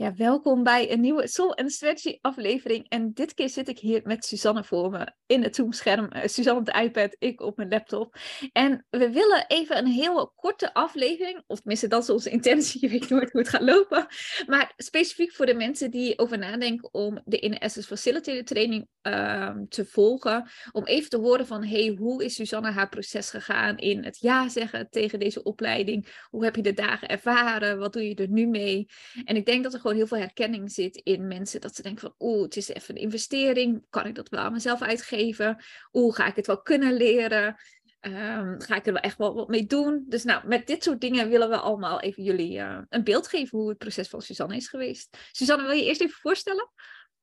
Ja, welkom bij een nieuwe Soul and Strategy aflevering. En dit keer zit ik hier met Suzanne voor me in het Zoom-scherm. Uh, Suzanne op de iPad, ik op mijn laptop. En we willen even een heel korte aflevering, of tenminste dat is onze intentie, je weet nooit hoe het gaat lopen. Maar specifiek voor de mensen die over nadenken om de Inner Essence Facilitator training uh, te volgen. Om even te horen van, hey, hoe is Suzanne haar proces gegaan in het ja zeggen tegen deze opleiding? Hoe heb je de dagen ervaren? Wat doe je er nu mee? En ik denk dat er heel veel herkenning zit in mensen. Dat ze denken van, oeh, het is even een investering. Kan ik dat wel aan mezelf uitgeven? Oeh, ga ik het wel kunnen leren? Um, ga ik er wel echt wel wat mee doen? Dus nou, met dit soort dingen willen we allemaal even jullie uh, een beeld geven hoe het proces van Suzanne is geweest. Suzanne, wil je eerst even voorstellen?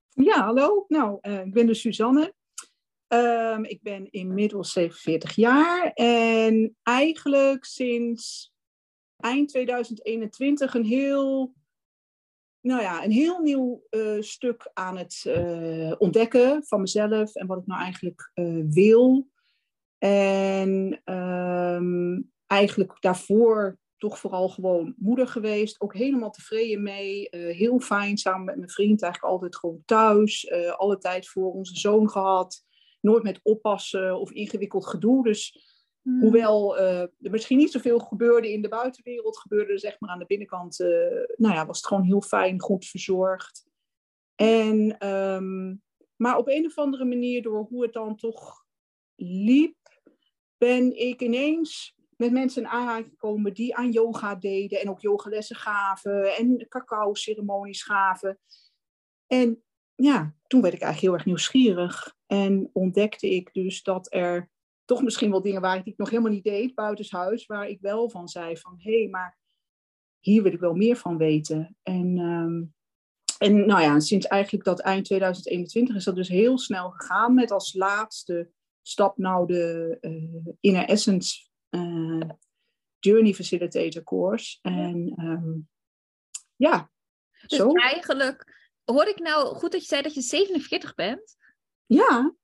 Ja, hallo. Nou, uh, ik ben dus Suzanne. Um, ik ben inmiddels 47 jaar en eigenlijk sinds eind 2021 een heel nou ja, een heel nieuw uh, stuk aan het uh, ontdekken van mezelf en wat ik nou eigenlijk uh, wil. En um, eigenlijk daarvoor toch vooral gewoon moeder geweest. Ook helemaal tevreden mee. heel fijn samen met mijn vriend. Eigenlijk altijd gewoon thuis. alle tijd voor onze zoon gehad. Nooit met oppassen of ingewikkeld gedoe. Dus Hmm. Hoewel uh, er misschien niet zoveel gebeurde in de buitenwereld, gebeurde er zeg maar aan de binnenkant, uh, nou ja, was het gewoon heel fijn, goed verzorgd. En, um, maar op een of andere manier, door hoe het dan toch liep, ben ik ineens met mensen in aanraking gekomen die aan yoga deden en ook yogalessen gaven en cacao-ceremonies gaven. En ja, toen werd ik eigenlijk heel erg nieuwsgierig en ontdekte ik dus dat er toch misschien wel dingen waar ik nog helemaal niet deed, buitenshuis, waar ik wel van zei van, hé, hey, maar hier wil ik wel meer van weten. En, um, en nou ja, sinds eigenlijk dat eind 2021 is dat dus heel snel gegaan met als laatste stap nou de uh, Inner Essence uh, Journey Facilitator course. En um, ja, dus zo. eigenlijk, hoor ik nou goed dat je zei dat je 47 bent? Ja.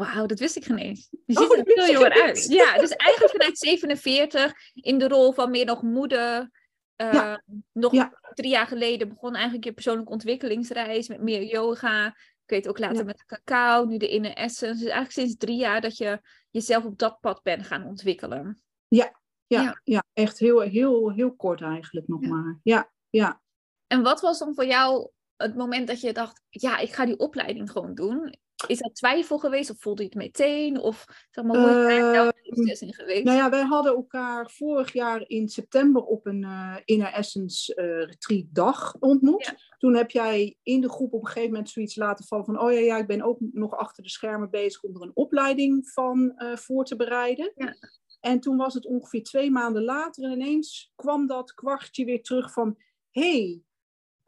Wauw, dat wist ik geen eens. Je ziet oh, er veel jonger uit. Ja, dus eigenlijk vanuit 47 in de rol van meer nog moeder. Uh, ja. Nog ja. drie jaar geleden begon eigenlijk je persoonlijke ontwikkelingsreis met meer yoga. Ik weet ook later ja. met cacao, nu de inner essence. Dus eigenlijk sinds drie jaar dat je jezelf op dat pad bent gaan ontwikkelen. Ja, ja, ja. echt heel, heel, heel kort eigenlijk nog maar. Ja, ja. En wat was dan voor jou het moment dat je dacht, ja, ik ga die opleiding gewoon doen? Is dat twijfel geweest of voelde je het meteen? Of zeg maar, hoe is daar ehm, proces in geweest? Nou ja, wij hadden elkaar vorig jaar in september op een uh, Inner Essence uh, Retreat dag ontmoet. Toen heb jij in de groep op een gegeven moment zoiets laten vallen van... oh ja, ja ik ben ook nog achter de schermen bezig om er een opleiding van uh, voor te bereiden. Ja. En toen was het ongeveer twee maanden later en ineens kwam dat kwartje weer terug van... hey,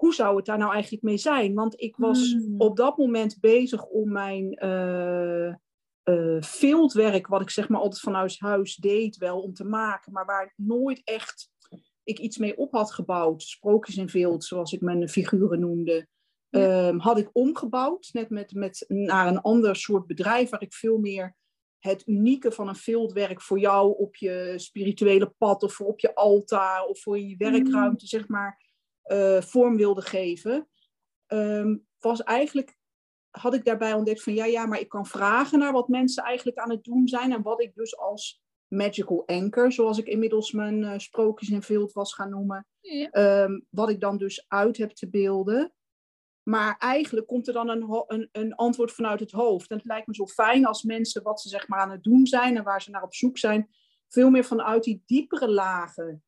hoe zou het daar nou eigenlijk mee zijn? Want ik was hmm. op dat moment bezig om mijn uh, uh, fieldwerk, wat ik zeg maar altijd vanuit huis deed, wel om te maken, maar waar ik nooit echt ik iets mee op had gebouwd. Sprookjes in beeld, zoals ik mijn figuren noemde. Um, had ik omgebouwd, net met, met, naar een ander soort bedrijf, waar ik veel meer het unieke van een fieldwerk voor jou op je spirituele pad of voor op je altaar of voor je hmm. werkruimte, zeg maar, vorm wilde geven, um, was eigenlijk, had ik daarbij ontdekt van ja, ja, maar ik kan vragen naar wat mensen eigenlijk aan het doen zijn en wat ik dus als magical anchor, zoals ik inmiddels mijn uh, sprookjes in beeld was gaan noemen, ja. um, wat ik dan dus uit heb te beelden. Maar eigenlijk komt er dan een, een, een, antwoord vanuit het hoofd. En het lijkt me zo fijn als mensen wat ze zeg maar aan het doen zijn en waar ze naar op zoek zijn, veel meer vanuit die diepere lagen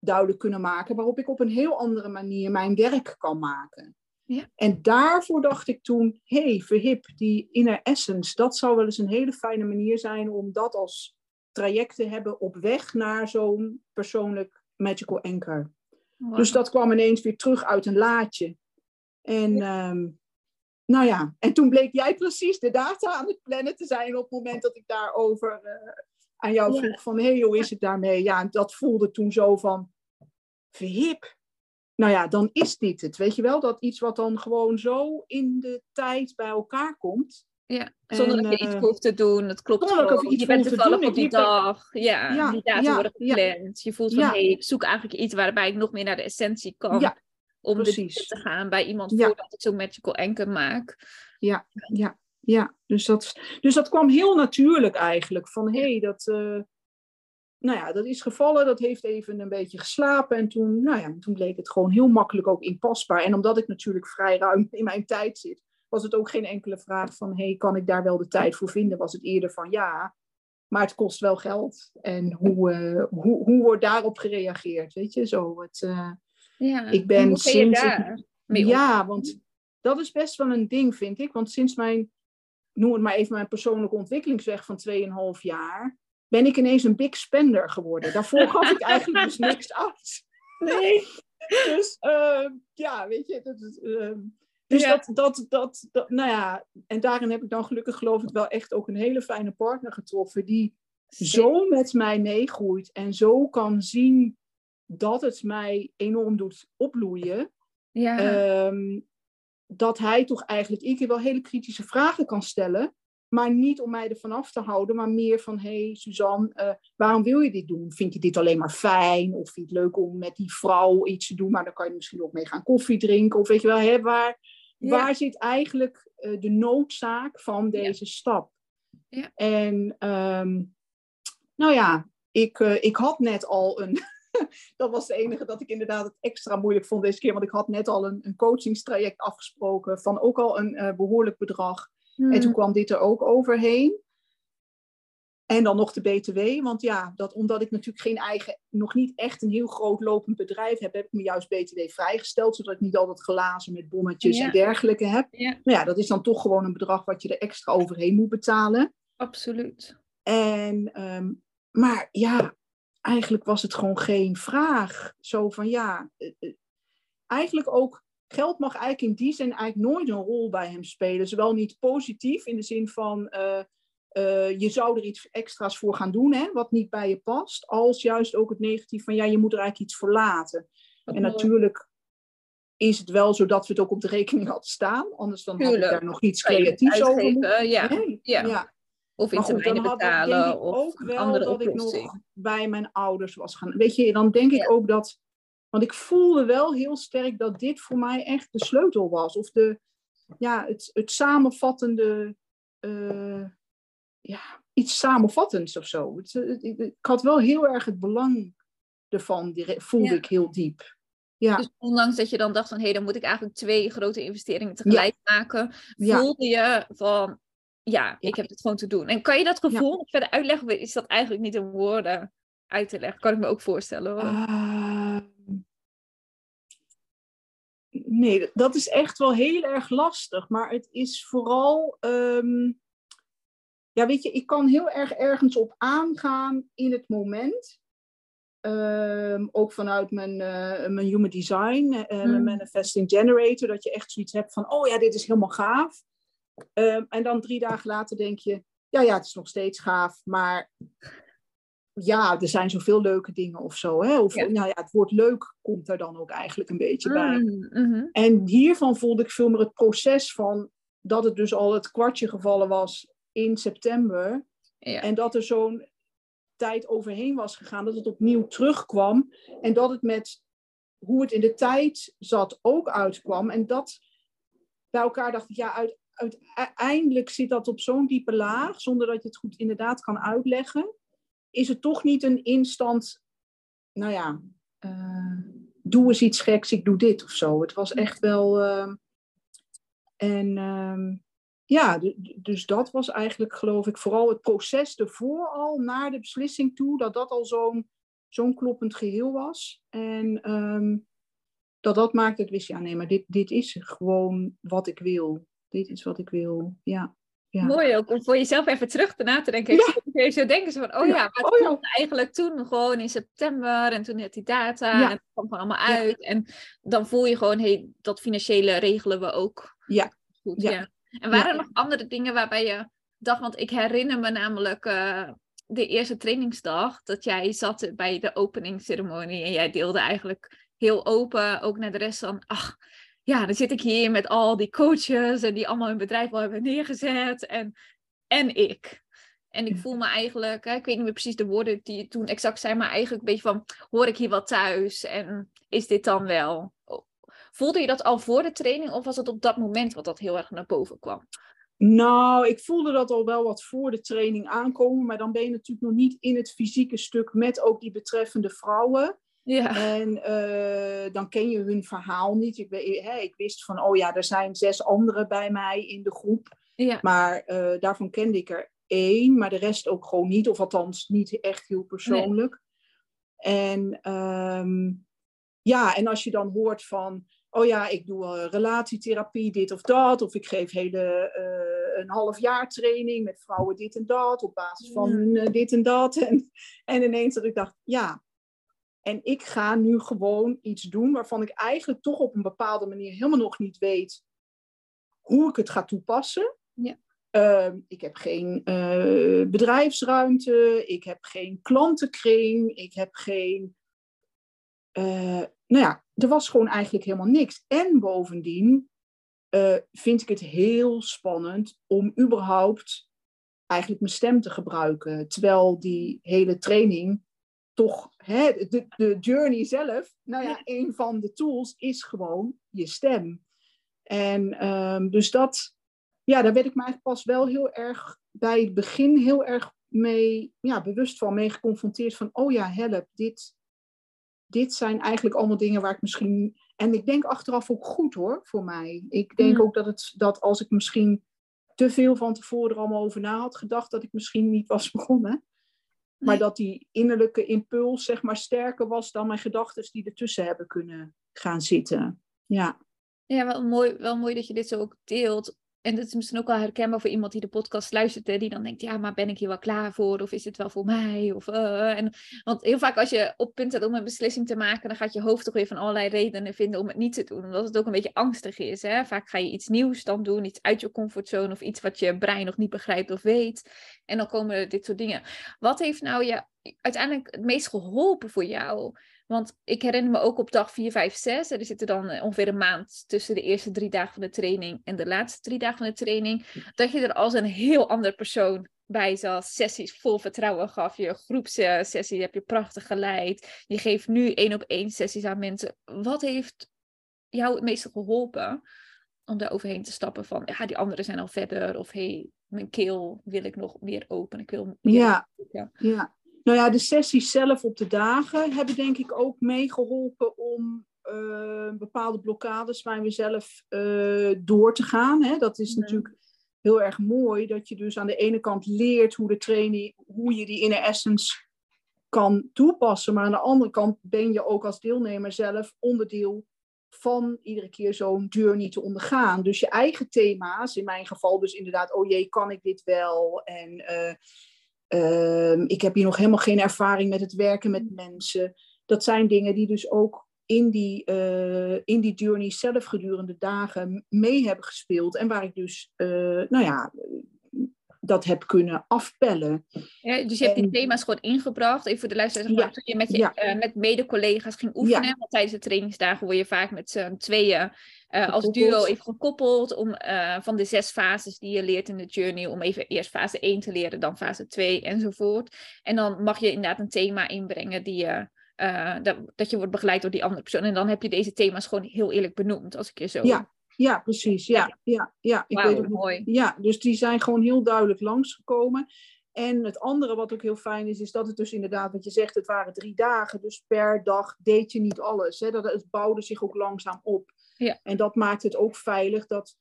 duidelijk kunnen maken, waarop ik op een heel andere manier mijn werk kan maken. Ja. En daarvoor dacht ik toen, hey, verhip, die inner essence, dat zou wel eens een hele fijne manier zijn om dat als traject te hebben op weg naar zo'n persoonlijk magical anchor. Dus dat kwam ineens weer terug uit een laadje. En ja. um, nou ja, en toen bleek jij precies de data aan het plannen te zijn op het moment dat ik daarover uh, aan jou vroeg van, hé, hey, hoe is het daarmee? Ja, en dat voelde toen zo van, verhip. Nou ja, dan is dit het. Weet je wel, dat iets wat dan gewoon zo in de tijd bij elkaar komt. Ja, zonder en, dat je iets uh, hoeft te doen. Het klopt gewoon. Je bent toevallig op die dag. Ja, ja die data ja, worden gepland. Je voelt van, hé, hey, ik zoek eigenlijk iets waarbij ik nog meer naar de essentie kan. Om Precies. te gaan bij iemand voordat ik zo'n magical anchor maak. Ja, ja, ja. Dus dat, dus dat kwam heel natuurlijk eigenlijk. Van hé, hey, dat, eh, nou ja, dat is gevallen. Dat heeft even een beetje geslapen. En toen, nou ja, toen bleek het gewoon heel makkelijk ook inpasbaar. En omdat ik natuurlijk vrij ruim in mijn tijd zit, was het ook geen enkele vraag van hé, hey, kan ik daar wel de tijd voor vinden? Was het eerder van ja, maar het kost wel geld. En hoe, eh, hoe, hoe wordt daarop gereageerd? Weet je, zo. Het, eh, Ja. Ik ben sinds ik- ja, want dat is best wel een ding, vind ik. Want sinds mijn, noem het maar even mijn persoonlijke ontwikkelingsweg van 2,5 jaar, ben ik ineens een big spender geworden. Daarvoor gaf ik eigenlijk dus niks uit. Nee. Dus eh, ja, weet je. Dat, is, eh, dus Ja. dat, dat, dat, dat, nou ja, en daarin heb ik dan gelukkig geloof ik wel echt ook een hele fijne partner getroffen die zo met mij meegroeit en zo kan zien dat het mij enorm doet opbloeien. Ja. Ehm, dat hij toch eigenlijk iedere keer wel hele kritische vragen kan stellen. Maar niet om mij ervan af te houden, maar meer van: hé, hey, Suzanne, eh, waarom wil je dit doen? Vind je dit alleen maar fijn? Of vind je het leuk om met die vrouw iets te doen? Maar dan kan je misschien ook mee gaan koffie drinken. Of weet je wel, hè, waar, Ja. waar zit eigenlijk eh, de noodzaak van deze stap? Ja. En ehm, nou ja, ik, eh, ik had net al een. dat was de enige dat ik inderdaad het extra moeilijk vond deze keer. Want ik had net al een, een coachingstraject afgesproken van ook al een eh, behoorlijk bedrag. Hmm. En toen kwam dit er ook overheen. En dan nog de BTW. Want ja, dat, omdat ik natuurlijk geen eigen, nog niet echt een heel groot lopend bedrijf heb, heb ik me juist BTW vrijgesteld. Zodat ik niet altijd glazen met bonnetjes Ja. en dergelijke heb. Ja, Nou ja, dat is dan toch gewoon een bedrag wat je er extra overheen moet betalen. absoluut. En, ehm, maar ja, eigenlijk was het gewoon geen vraag. Zo van ja, eh, eh, eigenlijk ook, geld mag eigenlijk in die zin eigenlijk nooit een rol bij hem spelen. Zowel niet positief in de zin van eh, je zou er iets extra's voor gaan doen, hè, wat niet bij je past. Als juist ook het negatief van ja, je moet er eigenlijk iets voor laten. Wat En mooi. natuurlijk is het wel zo dat we het ook op de rekening hadden staan. Anders dan had ik daar nog iets creatiefs over uitgeven, moeten. Ja. Nee, ja. ja. Of in termijnen betalen ik of ook wel andere dat ik nog bij mijn ouders was gaan. Weet je, dan denk ik Ja. ook dat. Want ik voelde wel heel sterk dat dit voor mij echt de sleutel was. Of de, ja, het, het samenvattende. eh, ja, iets samenvattends of zo. Het, het- ik, had wel heel erg het belang ervan, die, voelde Ja. ik heel diep. Ja, Dus ondanks dat je dan dacht van, hé, dan moet ik eigenlijk twee grote investeringen tegelijk maken, voelde je van, ja, ik heb het gewoon te doen. En kan je dat gevoel nog verder uitleggen? Of Is dat eigenlijk niet in woorden uit te leggen? Kan ik me ook voorstellen hoor. Ehm, nee, dat is echt wel heel erg lastig. Maar het is vooral. ehm, ja, weet je, ik kan heel erg ergens op aangaan in het moment. Ehm, ook vanuit mijn, eh, mijn human design, eh, mijn Mm. manifesting generator, dat je echt zoiets hebt van, oh ja, dit is helemaal gaaf. Ehm, en dan drie dagen later denk je, ja, ja, het is nog steeds gaaf, maar ja, er zijn zoveel leuke dingen of zo. Hè? Of Ja. nou ja, het woord leuk komt er dan ook eigenlijk een beetje bij. Mm, mhm. En hiervan voelde ik veel meer het proces van dat het dus al het kwartje gevallen was in september. Ja. En dat er zo'n tijd overheen was gegaan, dat het opnieuw terugkwam. En dat het met hoe het in de tijd zat ook uitkwam. En dat bij elkaar dacht ik, ja, uit, uiteindelijk zit dat op zo'n diepe laag, zonder dat je het goed inderdaad kan uitleggen. Is het toch niet een instant, nou ja, eh, doe eens iets geks, ik doe dit of zo. Het was echt wel. ehm, en ehm, ja, dus dat was eigenlijk, geloof ik, vooral het proces ervoor al naar de beslissing toe, dat dat al zo'n zo'n kloppend geheel was. En ehm, dat dat maakt dat ik wist, ja, nee, maar dit, dit is gewoon wat ik wil. Dit is wat ik wil, ja. ja. Mooi ook om voor jezelf even terug te na te denken. Ja. Je zo denken zo van, oh Ja. ja, maar het Oh ja. eigenlijk toen gewoon in september en toen net die data en het kwam gewoon allemaal uit. En dan voel je gewoon, hey, dat financiële regelen we ook. Ja. Goed, Ja. En waren er nog andere dingen waarbij je dacht, want ik herinner me namelijk eh, de eerste trainingsdag dat jij zat bij de openingsceremonie en jij deelde eigenlijk heel open ook naar de rest van, ach, ja, dan zit ik hier met al die coaches en die allemaal hun bedrijf al hebben neergezet en, en ik. En ik voel me eigenlijk, ik weet niet meer precies de woorden die toen exact zei, maar eigenlijk een beetje van, hoor ik hier wel thuis en is dit dan wel? Voelde je dat al voor de training of was het op dat moment wat dat heel erg naar boven kwam? Nou, ik voelde dat al wel wat voor de training aankomen, maar dan ben je natuurlijk nog niet in het fysieke stuk met ook die betreffende vrouwen. Ja. En uh, dan ken je hun verhaal niet. Ik, hè, ik, wist van, oh ja, er zijn zes anderen bij mij in de groep. Ja. Maar uh, daarvan kende ik er één, maar de rest ook gewoon niet. Of althans niet echt heel persoonlijk. Nee. En um, ja, en als je dan hoort van, oh ja, ik doe uh, relatietherapie, dit of dat. Of ik geef hele, uh, een half jaar training met vrouwen dit en dat. Op basis van hun uh, dit en dat. En, en ineens dat ik dacht, ja. En ik ga nu gewoon iets doen waarvan ik eigenlijk toch op een bepaalde manier helemaal nog niet weet hoe ik het ga toepassen. Ja. Uh, ik heb geen uh, bedrijfsruimte, ik heb geen klantenkring, ik heb geen. Uh, nou ja, er was gewoon eigenlijk helemaal niks. En bovendien uh, vind ik het heel spannend om überhaupt eigenlijk mijn stem te gebruiken. Terwijl die hele training toch, hè, de, de journey zelf, nou ja, een van de tools is gewoon je stem. En um, dus dat, ja, daar werd ik me eigenlijk pas wel heel erg bij het begin heel erg mee, ja, bewust van, mee geconfronteerd van, oh ja, help, dit, dit zijn eigenlijk allemaal dingen waar ik misschien. En ik denk achteraf ook goed hoor, voor mij. Ik denk mm. ook dat, het, dat als ik misschien te veel van tevoren er allemaal over na had gedacht, dat ik misschien niet was begonnen. Maar dat die innerlijke impuls, zeg maar, sterker was dan mijn gedachten die ertussen hebben kunnen gaan zitten. Ja. Ja, wel mooi, wel mooi dat je dit zo ook deelt en dat is misschien ook wel herkenbaar voor iemand die de podcast luistert, die dan denkt, ja, maar ben ik hier wel klaar voor? Of is het wel voor mij? Of, uh, en, want heel vaak als je op punt staat om een beslissing te maken, dan gaat je hoofd toch weer van allerlei redenen vinden om het niet te doen. Omdat het ook een beetje angstig is. Hè? Vaak ga je iets nieuws dan doen, iets uit je comfortzone of iets wat je brein nog niet begrijpt of weet. En dan komen dit soort dingen. Wat heeft nou je uiteindelijk het meest geholpen voor jou? Want ik herinner me ook op dag 4, 5, 6. Er zit er dan eh, ongeveer een maand tussen de eerste drie dagen van de training en de laatste drie dagen van de training. Dat je er als een heel ander persoon bij zat. Sessies vol vertrouwen gaf je. Groepssessies heb je prachtig geleid. Je geeft nu één op één sessies aan mensen. Wat heeft jou het meeste geholpen om daar overheen te stappen van, ja, die anderen zijn al verder. Of hey, mijn keel wil ik nog meer open. Ik wil ja, ja. ja. Nou ja, de sessies zelf op de dagen hebben denk ik ook meegeholpen om uh, bepaalde blokkades bij mezelf uh, door te gaan. Hè. Dat is natuurlijk heel erg mooi dat je dus aan de ene kant leert hoe de training, hoe je die inner essence kan toepassen. Maar aan de andere kant ben je ook als deelnemer zelf onderdeel van iedere keer zo'n journey te ondergaan. Dus je eigen thema's, in mijn geval dus inderdaad, oh jee, kan ik dit wel? En uh, Ehm, ik heb hier nog helemaal geen ervaring met het werken met mensen. Dat zijn dingen die dus ook in die, uh, in die journey zelf gedurende dagen mee hebben gespeeld. En waar ik dus, uh, nou ja, dat heb kunnen afpellen. Ja, dus je hebt die thema's gewoon ingebracht. Even voor de luisteraars. Ja, toen je met, je, ja. uh, met mede-collega's ging oefenen. Want tijdens de trainingsdagen word je vaak met z'n tweeën uh, als duo even gekoppeld. Om uh, van de zes fases die je leert in de journey. Om even eerst fase 1 te leren, dan fase 2 enzovoort. En dan mag je inderdaad een thema inbrengen die je... dat, dat je wordt begeleid door die andere persoon. En dan heb je deze thema's gewoon heel eerlijk benoemd. Als ik je zo ja. Ja, precies. Ja, ja, ja. Ik wow, weet mooi. Ja, dus die zijn gewoon heel duidelijk langsgekomen. En het andere wat ook heel fijn is, is dat het dus inderdaad, wat je zegt, het waren drie dagen. Dus per dag deed je niet alles. Hè? Dat, het bouwde zich ook langzaam op. Ja. En dat maakt het ook veilig dat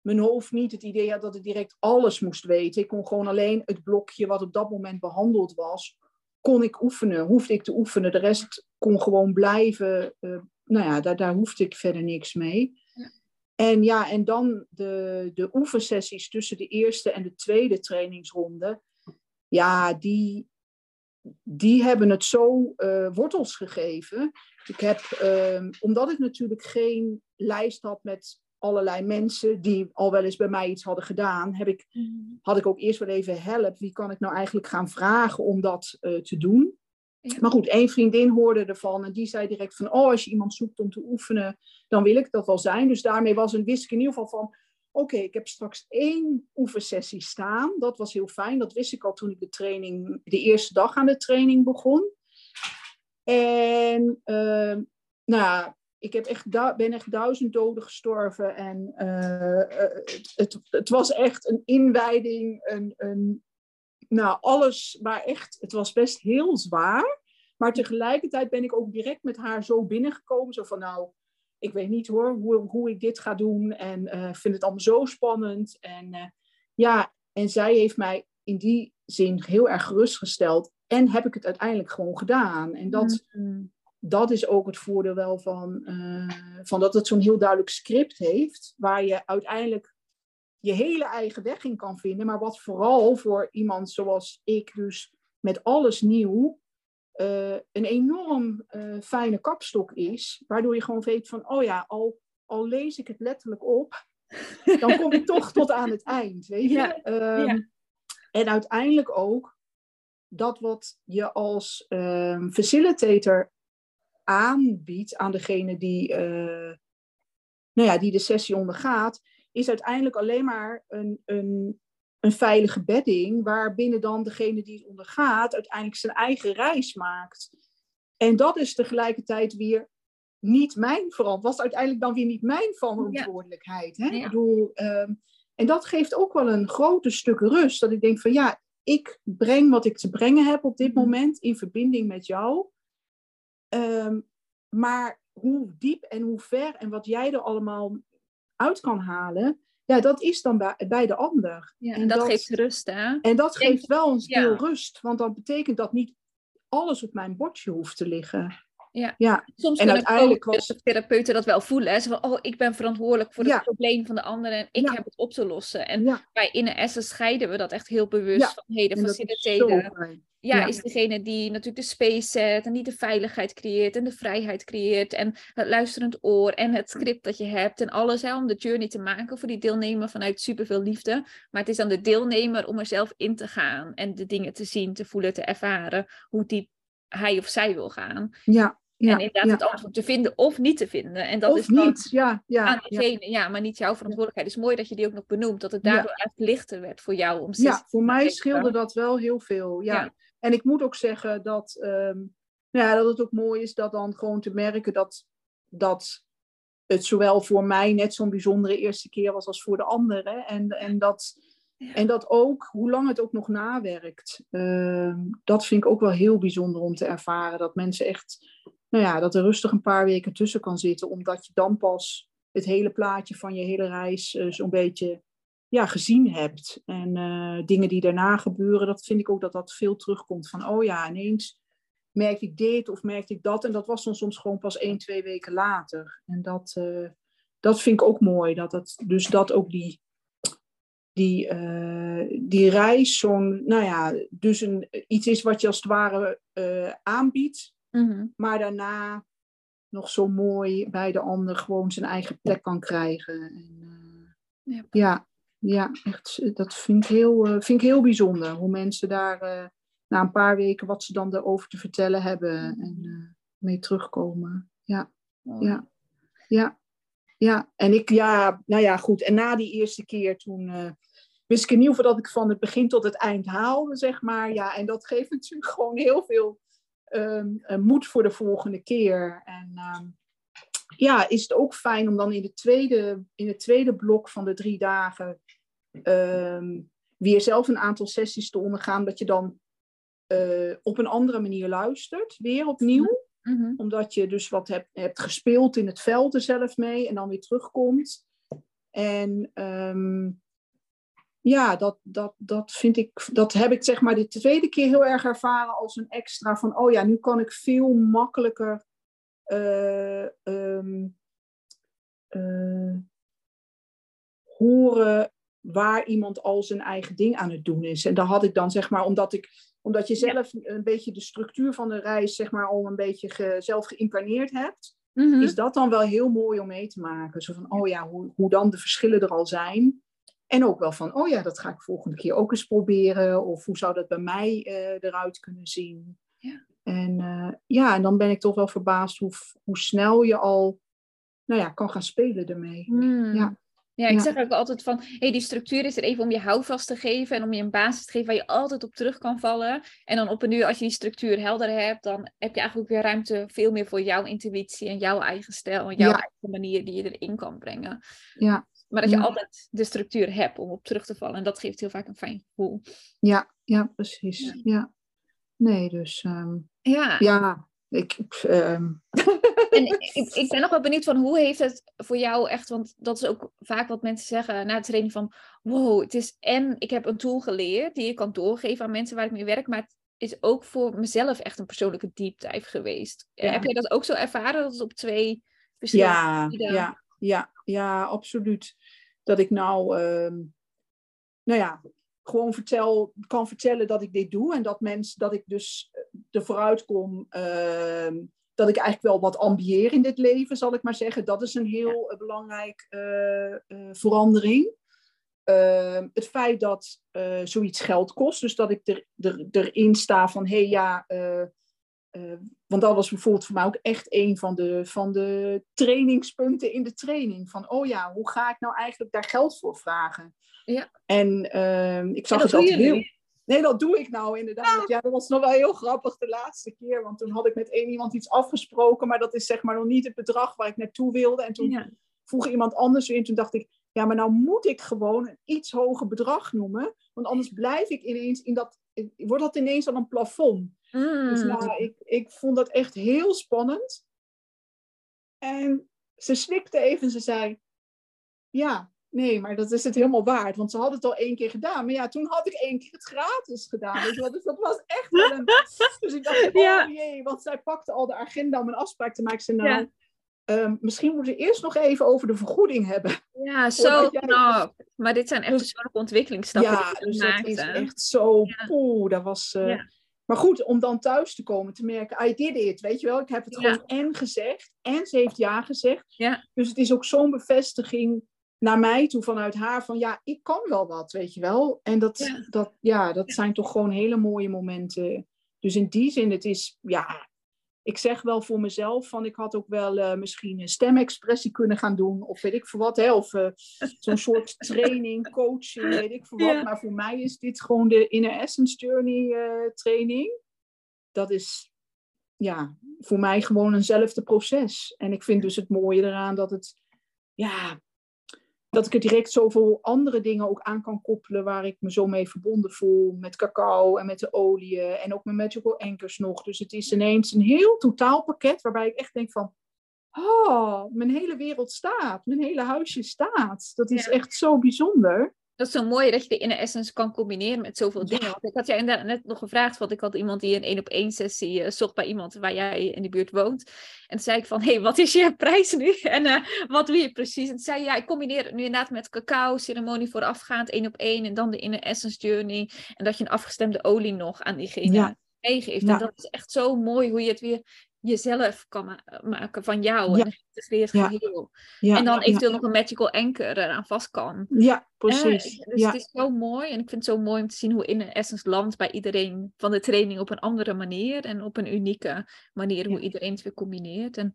mijn hoofd niet het idee had dat ik direct alles moest weten. Ik kon gewoon alleen het blokje wat op dat moment behandeld was, kon ik oefenen. Hoefde ik te oefenen. De rest kon gewoon blijven. Uh, nou ja, daar, daar hoefde ik verder niks mee. En ja, en dan de, de oefensessies tussen de eerste en de tweede trainingsronde. Ja, die, die hebben het zo uh, wortels gegeven. Ik heb, uh, omdat ik natuurlijk geen lijst had met allerlei mensen die al wel eens bij mij iets hadden gedaan, heb ik, mhm. had ik ook eerst wel even help. Wie kan ik nou eigenlijk gaan vragen om dat uh, te doen? Maar goed, één vriendin hoorde ervan en die zei direct van, oh, als je iemand zoekt om te oefenen, dan wil ik dat wel zijn. Dus daarmee was een, wist ik in ieder geval van, oké, ik heb straks één oefensessie staan. Dat was heel fijn, dat wist ik al toen ik de training, de eerste dag aan de training begon. En uh, nou ik heb echt ben echt duizend doden gestorven. En het, het, het, was echt een inwijding, een, een, nou alles, maar echt, het was best heel zwaar. Maar tegelijkertijd ben ik ook direct met haar zo binnengekomen. Zo van, nou, ik weet niet hoor, hoe, hoe ik dit ga doen. En uh, vind het allemaal zo spannend. En uh, ja, en zij heeft mij in die zin heel erg gerustgesteld. En heb ik het uiteindelijk gewoon gedaan. En dat, dat is ook het voordeel wel van, uh, van dat het zo'n heel duidelijk script heeft. Waar je uiteindelijk je hele eigen weg in kan vinden. Maar wat vooral voor iemand zoals ik, dus met alles nieuw, uh, een enorm uh, fijne kapstok is. Waardoor je gewoon weet van, oh ja, al, al lees ik het letterlijk op, dan kom ik toch tot aan het eind. Weet je? Ja, um, ja. En uiteindelijk ook dat wat je als um, facilitator aanbiedt aan degene die, uh, nou ja, die de sessie ondergaat, is uiteindelijk alleen maar een, een, een veilige bedding, waarbinnen dan degene die het ondergaat uiteindelijk zijn eigen reis maakt. En dat is tegelijkertijd weer niet mijn verantwoordelijkheid, was uiteindelijk dan weer niet mijn verantwoordelijkheid. Hè? Ik bedoel, um, en dat geeft ook wel een grote stuk rust, dat ik denk van ja, ik breng wat ik te brengen heb op dit mhm. moment in verbinding met jou. Um, maar hoe diep en hoe ver en wat jij er allemaal uit kan halen, ja, dat is dan bij, bij de ander. Ja, en, dat, geeft rust, hè? En dat geeft wel een deel rust, want dan betekent dat niet alles op mijn bordje hoeft te liggen. Ja. ja. Soms en uiteindelijk was... therapeuten dat wel voelen. Hè? Ze van, oh, ik ben verantwoordelijk voor het probleem van de ander en ik heb het op te lossen. En bij in de scheiden we dat echt heel bewust van, hey, de faciliteren ja, is degene die natuurlijk de space zet en die de veiligheid creëert en de vrijheid creëert en het luisterend oor en het script dat je hebt en alles hè, om de journey te maken voor die deelnemer vanuit superveel liefde. Maar het is aan de deelnemer om er zelf in te gaan en de dingen te zien, te voelen, te ervaren hoe die hij of zij wil gaan. Ja. Ja, en inderdaad het antwoord te vinden of niet te vinden. En dat of is niet, ja, ja, aan ja. maar niet jouw verantwoordelijkheid. Het is mooi dat je die ook nog benoemt, dat het daardoor echt lichter werd voor jou. Om ja, voor mij scheelde dat wel heel veel. Ja. En ik moet ook zeggen dat, um, nou ja, dat het ook mooi is dat dan gewoon te merken dat, dat het zowel voor mij net zo'n bijzondere eerste keer was als voor de anderen. En, en, dat, en dat ook, hoe lang het ook nog nawerkt, uh, dat vind ik ook wel heel bijzonder om te ervaren. Dat mensen echt, nou ja, dat er rustig een paar weken tussen kan zitten, omdat je dan pas het hele plaatje van je hele reis uh, zo'n beetje ja, gezien hebt. En uh, dingen die daarna gebeuren, dat vind ik ook dat dat veel terugkomt. Van, oh ja, ineens merkte ik dit of merkte ik dat. En dat was dan soms gewoon pas één, twee weken later. En dat, uh, dat vind ik ook mooi. Dat het, dus dat ook die, die, die reis zo'n, nou ja, dus een, iets is wat je als het ware aanbiedt. Mm-hmm. Maar daarna nog zo mooi bij de ander gewoon zijn eigen plek kan krijgen. En, ja. ja ja, echt, dat vind ik heel, uh, vind ik heel bijzonder. Hoe mensen daar uh, na een paar weken wat ze dan erover te vertellen hebben en uh, mee terugkomen. Ja, oh. ja, ja, ja. En ik, ja, nou ja, goed. En na die eerste keer toen wist ik in ieder geval dat ik van het begin tot het eind haalde, zeg maar. Ja, en dat geeft natuurlijk gewoon heel veel um, moed voor de volgende keer. En um, ja, is het ook fijn om dan in, de tweede, in het tweede blok van de drie dagen um, weer zelf een aantal sessies te ondergaan, dat je dan uh, op een andere manier luistert, weer opnieuw. Mm -hmm. Omdat je dus wat hebt, hebt gespeeld in het veld er zelf mee en dan weer terugkomt. En um, ja, dat, dat, dat vind ik, dat heb ik zeg maar de tweede keer heel erg ervaren als een extra van, oh ja, nu kan ik veel makkelijker uh, um, uh, horen waar iemand al zijn eigen ding aan het doen is. En daar had ik dan, zeg maar, omdat, ik, omdat je zelf een beetje de structuur van de reis, zeg maar, al een beetje ge, zelf geïmpreneerd hebt, mm -hmm. is dat dan wel heel mooi om mee te maken. Zo van, oh ja, hoe, hoe dan de verschillen er al zijn. En ook wel van, oh ja, dat ga ik volgende keer ook eens proberen. Of hoe zou dat bij mij uh, eruit kunnen zien? Ja. En uh, ja, en dan ben ik toch wel verbaasd hoe, hoe snel je al nou ja, kan gaan spelen ermee. Mm. Ja. Ja, ik Ja. zeg ook altijd van, hey, die structuur is er even om je houvast te geven en om je een basis te geven waar je altijd op terug kan vallen. En dan op een uur, als je die structuur helder hebt, dan heb je eigenlijk ook weer ruimte veel meer voor jouw intuïtie en jouw eigen stijl en jouw Ja. eigen manier die je erin kan brengen. Ja, Maar dat je Ja. altijd de structuur hebt om op terug te vallen. En dat geeft heel vaak een fijn gevoel. ja, ja, precies. Ja. Ja. Nee, dus ehm, Ja, ja, ik, ehm, en ik, ik ben nog wel benieuwd van hoe heeft het voor jou echt, want dat is ook vaak wat mensen zeggen na de training van, wow, het is en ik heb een tool geleerd die ik kan doorgeven aan mensen waar ik mee werk, maar het is ook voor mezelf echt een persoonlijke deep dive geweest. Eh, Ja. Heb jij dat ook zo ervaren, dat het op twee verschillende ja, ja, ja, ja, absoluut. Dat ik nou, ehm, nou ja, gewoon vertel, kan vertellen dat ik dit doe en dat mensen, dat ik dus er vooruit kom, ehm, dat ik eigenlijk wel wat ambieer in dit leven, zal ik maar zeggen. Dat is een heel eh, belangrijk eh, eh, verandering. Ehm, het feit dat eh, zoiets geld kost, dus dat ik er, er, erin sta van, hé hey, ja, eh, want dat was bijvoorbeeld voor mij ook echt een van de, van de trainingspunten in de training. Van, oh ja, hoe ga ik nou eigenlijk daar geld voor vragen? Ja. En ehm, ik zag het altijd heel... Nee, dat doe ik nou inderdaad. Ja, dat was nog wel heel grappig de laatste keer. Want toen had ik met één iemand iets afgesproken. Maar dat is zeg maar nog niet het bedrag waar ik naartoe wilde. En toen Ja. vroeg iemand anders weer. En toen dacht ik, ja, maar nou moet ik gewoon een iets hoger bedrag noemen. Want anders blijf ik ineens in dat... Wordt dat ineens al een plafond? Dus Mm. nou, ik, ik vond dat echt heel spannend. En ze slikte even en ze zei: Ja, nee, maar dat is het helemaal waard. Want ze had het al één keer gedaan. Maar ja, toen had ik één keer het gratis gedaan. Dus dat was echt wel een. Dus ik dacht: Oh Ja. jee, want zij pakte al de agenda om een afspraak te maken. Zei: Nou, Ja. ehm, misschien moeten we eerst nog even over de vergoeding hebben. Ja, zo jij- knap. Maar dit zijn echt Dus- persoonlijke ontwikkelingsstappen ja, die dus dat is echt zo. Poeh, dat was. eh, Ja. Maar goed, om dan thuis te komen te merken, I did it, weet je wel. Ik heb het Ja. gewoon en gezegd en ze heeft ja gezegd. Ja. Dus het is ook zo'n bevestiging naar mij toe vanuit haar van ja, ik kan wel wat, weet je wel. En dat, Ja. dat, ja, dat zijn toch gewoon hele mooie momenten. Dus in die zin, het is, ja, ik zeg wel voor mezelf van ik had ook wel eh, misschien een stemexpressie kunnen gaan doen. Of weet ik veel wat, hè. Of eh, zo'n soort training, coaching, weet ik veel wat. Ja. Maar voor mij is dit gewoon de Inner Essence Journey eh, training. Dat is, ja, voor mij gewoon eenzelfde proces. En ik vind dus het mooie eraan dat het, ja, dat ik er direct zoveel andere dingen ook aan kan koppelen waar ik me zo mee verbonden voel. Met cacao en met de oliën en ook met Magical Anchors nog. Dus het is ineens een heel totaalpakket waarbij ik echt denk van, oh, mijn hele wereld staat. Mijn hele huisje staat. Dat is Ja. echt zo bijzonder. Dat is zo mooi dat je de inner essence kan combineren met zoveel dingen. Want ik had jij inderdaad net nog gevraagd, want ik had iemand die een één op één sessie eh, zocht bij iemand waar jij in de buurt woont. En toen zei ik van, hé, hey, wat is je prijs nu? En eh, wat doe je precies? En toen zei ja, ik combineer het nu inderdaad met cacao, ceremonie voorafgaand, één op één. En dan de inner essence journey. En dat je een afgestemde olie nog aan diegene Ja. meegeeft. Ja. En dat is echt zo mooi hoe je het weer jezelf kan ma- maken van jou. Ja. En Ja. geheel. Ja, en dan eventueel nog een magical anchor eraan vast kan. Ja, Ja, precies. dus het is zo mooi. En ik vind het zo mooi om te zien hoe in Essence landt bij iedereen van de training op een andere manier. En op een unieke manier hoe iedereen het weer combineert. En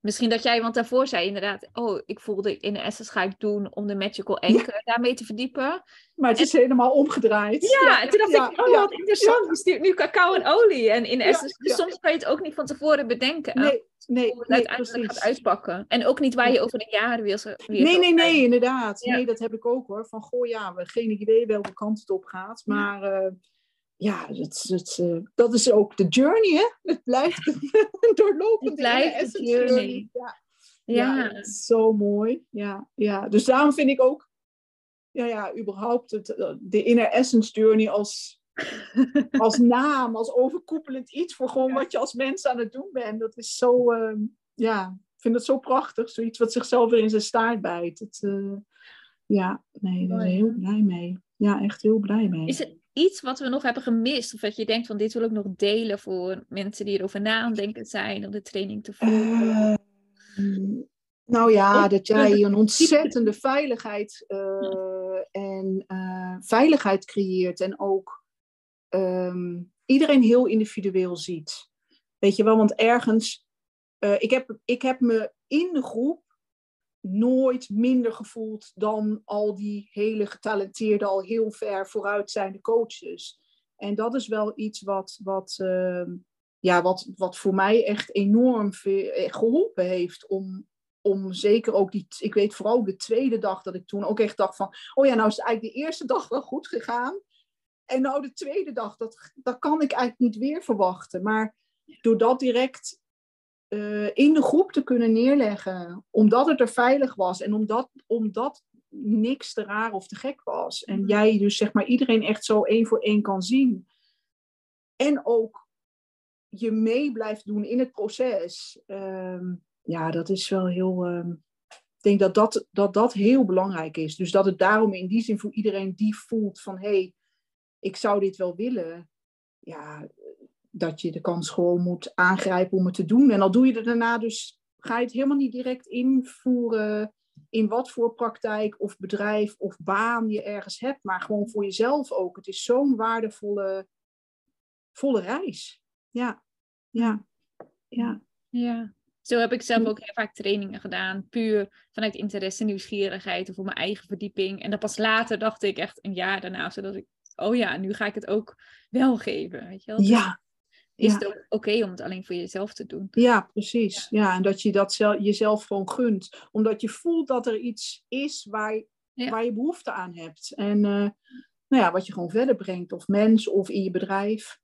misschien dat jij, want daarvoor zei inderdaad, oh, ik voelde in Essence ga ik doen om de magical anchor daarmee te verdiepen. Maar het is helemaal omgedraaid. Ja, en toen dacht ja, ik, oh wat interessant, je stuurt nu cacao en olie. En in Essence, dus soms kan je het ook niet van tevoren bedenken. Nee, nee, hoe het nee, uiteindelijk precies. gaat uitpakken. En ook niet waar je over een jaar weer, weer Nee, nee, zijn. nee, inderdaad. Nee, dat heb ik ook hoor. Van, goh, ja, we hebben geen idee welke kant het op gaat. Maar eh, ja, dat, dat, eh, dat is ook de journey, hè? Het blijft een doorlopende Het blijft de journey. Ja, Ja, ja. dat is zo mooi. Ja, ja. Dus daarom vind ik ook, ja, ja, überhaupt het, eh, de inner essence journey als, als naam, als overkoepelend iets voor gewoon wat je als mens aan het doen bent. Dat is zo, ehm, ja, ik vind het zo prachtig. Zoiets wat zichzelf weer in zijn staart bijt. Het, eh, ja, nee, daar ben ik heel blij mee. Ja, echt heel blij mee. Is er iets wat we nog hebben gemist? Of dat je denkt van dit wil ik nog delen voor mensen die erover na aan denken zijn om de training te volgen? Ehm, nou ja, dat jij een ontzettende veiligheid eh, en eh, veiligheid creëert en ook ehm, iedereen heel individueel ziet. Weet je wel, want ergens, eh, ik, heb, ik heb me in de groep nooit minder gevoeld dan al die hele getalenteerde, al heel ver vooruitzijnde coaches. En dat is wel iets wat, wat, ehm, ja, wat, wat voor mij echt enorm eh, geholpen heeft om, om zeker ook die, ik weet vooral de tweede dag dat ik toen ook echt dacht van, oh ja, nou is eigenlijk de eerste dag wel goed gegaan. En nou de tweede dag, dat, dat kan ik eigenlijk niet weer verwachten. Maar door dat direct uh, in de groep te kunnen neerleggen, omdat het er veilig was en omdat, omdat niks te raar of te gek was. En mhm. jij dus zeg maar iedereen echt zo één voor één kan zien. En ook je mee blijft doen in het proces. Ehm, ja, dat is wel heel. Um, ik denk dat dat, dat dat heel belangrijk is. Dus dat het daarom in die zin voor iedereen die voelt van hé, hey, ik zou dit wel willen. Ja, dat je de kans gewoon moet aangrijpen om het te doen. En al doe je er daarna dus, ga je het helemaal niet direct invoeren in wat voor praktijk of bedrijf of baan je ergens hebt, maar gewoon voor jezelf ook. Het is zo'n waardevolle volle reis. Ja, ja, ja. Ja. Zo heb ik zelf ook heel vaak trainingen gedaan, puur vanuit interesse, nieuwsgierigheid of voor mijn eigen verdieping. En dan pas later dacht ik echt een jaar daarna, zodat ik, oh ja, nu ga ik het ook wel geven. Weet je wel? Ja, is het ook oké om het alleen voor jezelf te doen. Ja, precies. Ja, en dat je dat zelf, jezelf gewoon gunt. Omdat je voelt dat er iets is waar, waar je behoefte aan hebt. En uh, nou ja, wat je gewoon verder brengt. Of mens of in je bedrijf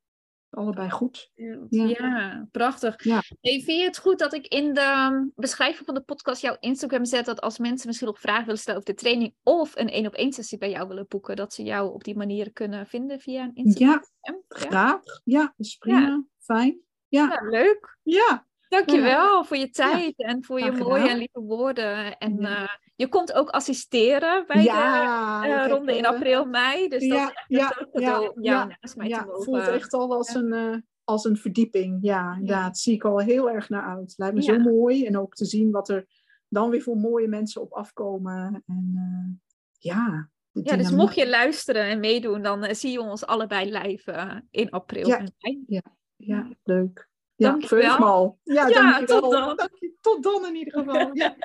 allebei goed. Ja, ja prachtig. Ja. vind je het goed dat ik in de beschrijving van de podcast jouw Instagram zet dat als mensen misschien nog vragen willen stellen over de training of een één op één sessie bij jou willen boeken, dat ze jou op die manier kunnen vinden via een Instagram? Ja, graag. Ja, dat is prima. Fijn. Ja. leuk. Ja. Dankjewel voor je tijd en voor je mooie en lieve woorden. En uh, je komt ook assisteren bij de uh, ronde in april, mei. Dus dat is echt ja, cadeau om jou naast mij te mogen. voelt echt al als, een, uh, als een verdieping. Ja, inderdaad. Zie ik al heel erg naar uit. Lijkt me zo mooi. En ook te zien wat er dan weer voor mooie mensen op afkomen. En ja, ja, dus mocht je luisteren en meedoen, dan zie je ons allebei live in april. Ja, ja, ja, leuk. Ja, Dank je wel. Ja, ja tot dan. tot dan in ieder geval. Ja.